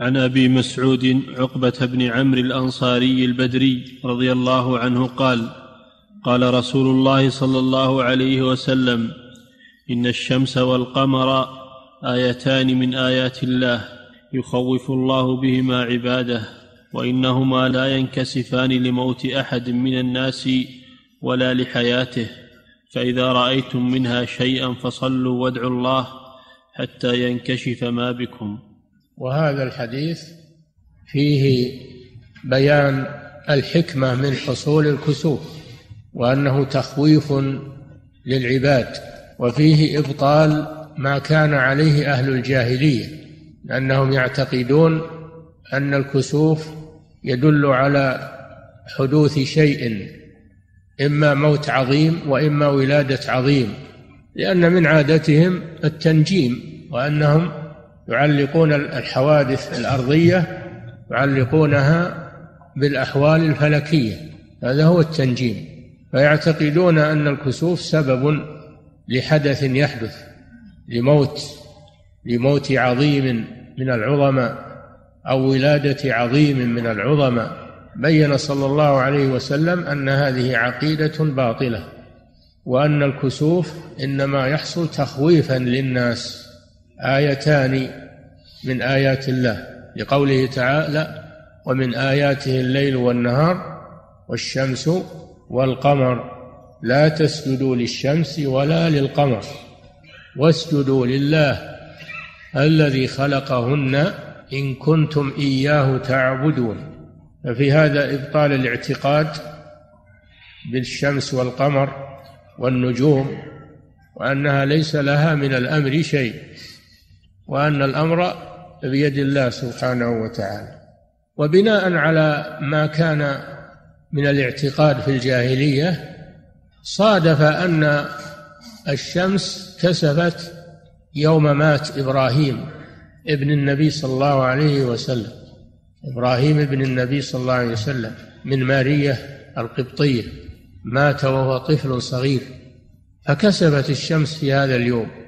عن أبي مسعود عقبة بن عمرو الأنصاري البدري رضي الله عنه قال قال رسول الله صلى الله عليه وسلم إن الشمس والقمر آيتان من آيات الله يخوف الله بهما عباده وإنهما لا ينكسفان لموت أحد من الناس ولا لحياته فإذا رأيتم منها شيئا فصلوا وادعوا الله حتى ينكشف ما بكم. وهذا الحديث فيه بيان الحكمة من حصول الكسوف وأنه تخويف للعباد وفيه إبطال ما كان عليه أهل الجاهلية لأنهم يعتقدون أن الكسوف يدل على حدوث شيء إما موت عظيم وإما ولادة عظيم لأن من عادتهم التنجيم وأنهم يعلقون الحوادث الأرضية يعلقونها بالأحوال الفلكية. هذا هو التنجيم. فيعتقدون أن الكسوف سبب لحدث يحدث لموت لموت عظيم من العظماء أو ولادة عظيم من العظماء. بين صلى الله عليه وسلم أن هذه عقيدة باطلة وأن الكسوف إنما يحصل تخويفا للناس. آيتان من آيات الله لقوله تعالى ومن آياته الليل والنهار والشمس والقمر. لا تسجدوا للشمس ولا للقمر واسجدوا لله الذي خلقهن إن كنتم إياه تعبدون. ففي هذا إبطال الاعتقاد بالشمس والقمر والنجوم وأنها ليس لها من الأمر شيء. وأن الأمر بيد الله سبحانه وتعالى وبناء على ما كان من الاعتقاد في الجاهلية صادف أن الشمس كسفت يوم مات إبراهيم ابن النبي صلى الله عليه وسلم. إبراهيم بن النبي صلى الله عليه وسلم من مارية القبطية مات وهو طفل صغير فكسبت الشمس في هذا اليوم.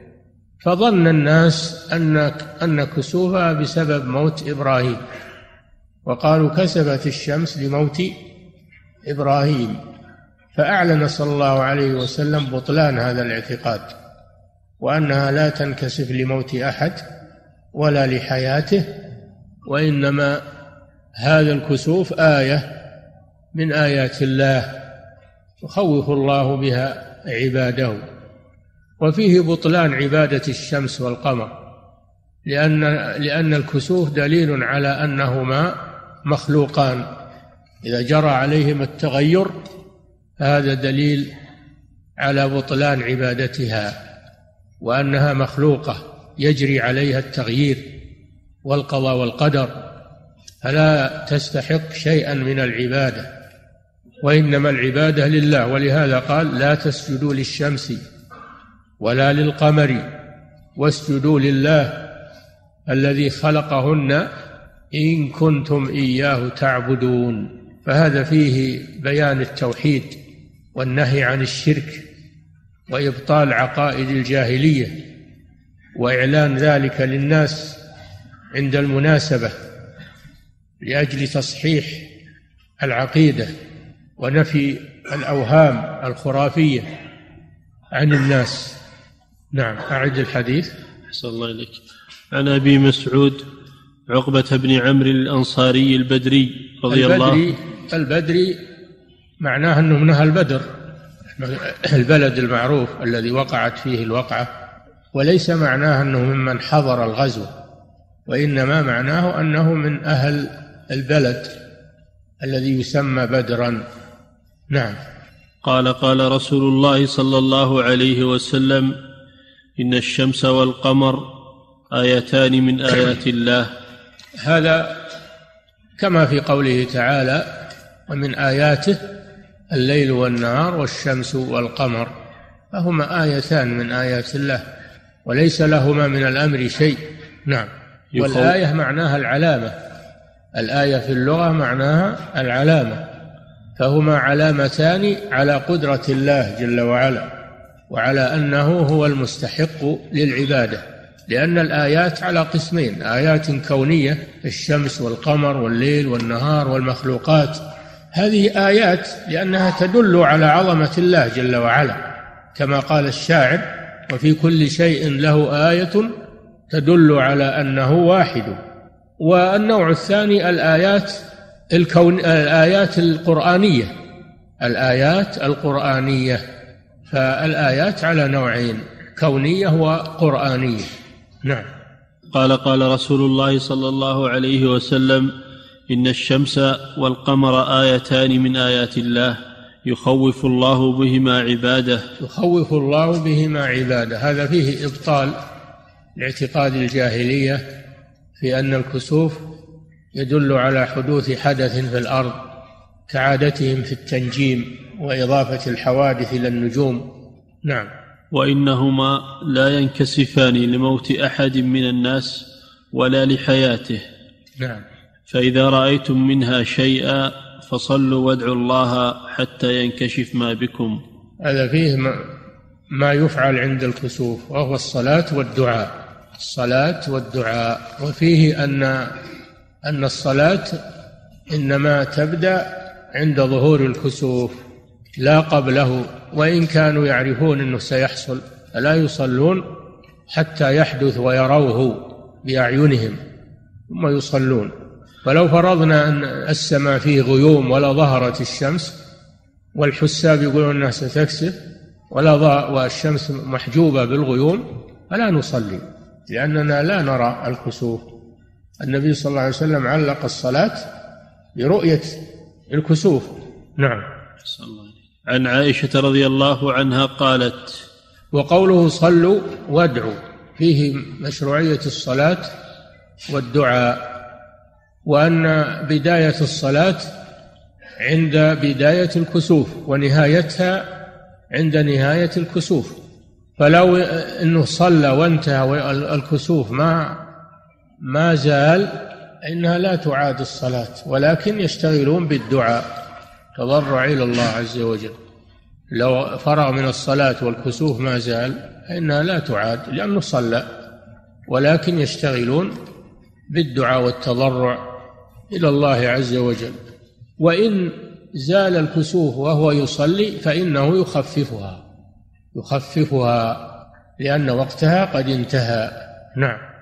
فظن الناس أن أن كسوفها بسبب موت إبراهيم. وقالوا كسبت الشمس لموت إبراهيم. فأعلن صلى الله عليه وسلم بطلان هذا الاعتقاد وأنها لا تنكسف لموت أحد ولا لحياته وإنما هذا الكسوف آية من آيات الله يخوف الله بها عباده. وفيه بطلان عبادة الشمس والقمر لأن لأن الكسوف دليل على أنهما مخلوقان. إذا جرى عليهما التغير هذا دليل على بطلان عبادتها وأنها مخلوقة يجري عليها التغيير والقضاء والقدر فلا تستحق شيئا من العبادة وإنما العبادة لله. ولهذا قال لا تسجدوا للشمس ولا للقمر واسجدوا لله الذي خلقهن إن كنتم إياه تعبدون. فهذا فيه بيان التوحيد والنهي عن الشرك وإبطال عقائد الجاهلية وإعلان ذلك للناس عند المناسبة لأجل تصحيح العقيدة ونفي الأوهام الخرافية عن الناس. نعم أعد الحديث. أحسن الله إليك. عن أبي مسعود عقبة بن عمرو الأنصاري البدري رضي البدري الله البدري معناه أنه من أهل بدر البلد المعروف الذي وقعت فيه الوقعة وليس معناه أنه ممن حضر الغزو وإنما معناه أنه من أهل البلد الذي يسمى بدرا. نعم. قال قال رسول الله صلى الله عليه وسلم إن الشمس والقمر آيتان من آيات الله. هذا كما في قوله تعالى ومن آياته الليل والنهار والشمس والقمر. فهما آيتان من آيات الله وليس لهما من الأمر شيء. نعم. والآية معناها العلامة. الآية في اللغة معناها العلامة. فهما علامتان على قدرة الله جل وعلا. وعلى أنه هو المستحق للعبادة لأن الآيات على قسمين آيات كونية الشمس والقمر والليل والنهار والمخلوقات. هذه آيات لأنها تدل على عظمة الله جل وعلا كما قال الشاعر وفي كل شيء له آية تدل على أنه واحد والنوع الثاني الآيات الكون الآيات القرآنية الآيات القرآنية. فالآيات على نوعين كونية وقرآنية. نعم. قال قال رسول الله صلى الله عليه وسلم إن الشمس والقمر آيتان من آيات الله يخوف الله بهما عباده. يخوف الله بهما عباده. هذا فيه إبطال لاعتقاد الجاهلية في أن الكسوف يدل على حدوث حدث في الأرض. كعادتهم في التنجيم وإضافة الحوادث إلى النجوم. نعم. وإنهما لا ينكسفان لموت أحد من الناس ولا لحياته. نعم. فإذا رأيتم منها شيئا فصلوا وادعوا الله حتى ينكشف ما بكم. هذا فيه ما, ما يفعل عند الكسوف وهو الصلاة والدعاء. الصلاة والدعاء. وفيه أن أن الصلاة إنما تبدأ عند ظهور الكسوف لا قبله وإن كانوا يعرفون أنه سيحصل فلا يصلون حتى يحدث ويروه بأعينهم ثم يصلون. فلو فرضنا أن السماء فيه غيوم ولا ظهرت الشمس والحساب يقولون أنها ستكسف ولا والشمس محجوبة بالغيوم فلا نصلي لأننا لا نرى الكسوف. النبي صلى الله عليه وسلم علق الصلاة برؤية الكسوف. نعم. عن عائشة رضي الله عنها قالت وقوله صلوا وادعوا فيه مشروعية الصلاة والدعاء وأن بداية الصلاة عند بداية الكسوف ونهايتها عند نهاية الكسوف. فلو إنه صلى وانتهى الكسوف ما ما زال إنها لا تعاد الصلاة ولكن يشتغلون بالدعاء تضرع إلى الله عز وجل. لو فرغ من الصلاة والكسوف ما زال فإنها لا تعاد لأنه صلى ولكن يشتغلون بالدعاء والتضرع إلى الله عز وجل. وإن زال الكسوف وهو يصلي فإنه يخففها يخففها لأن وقتها قد انتهى. نعم.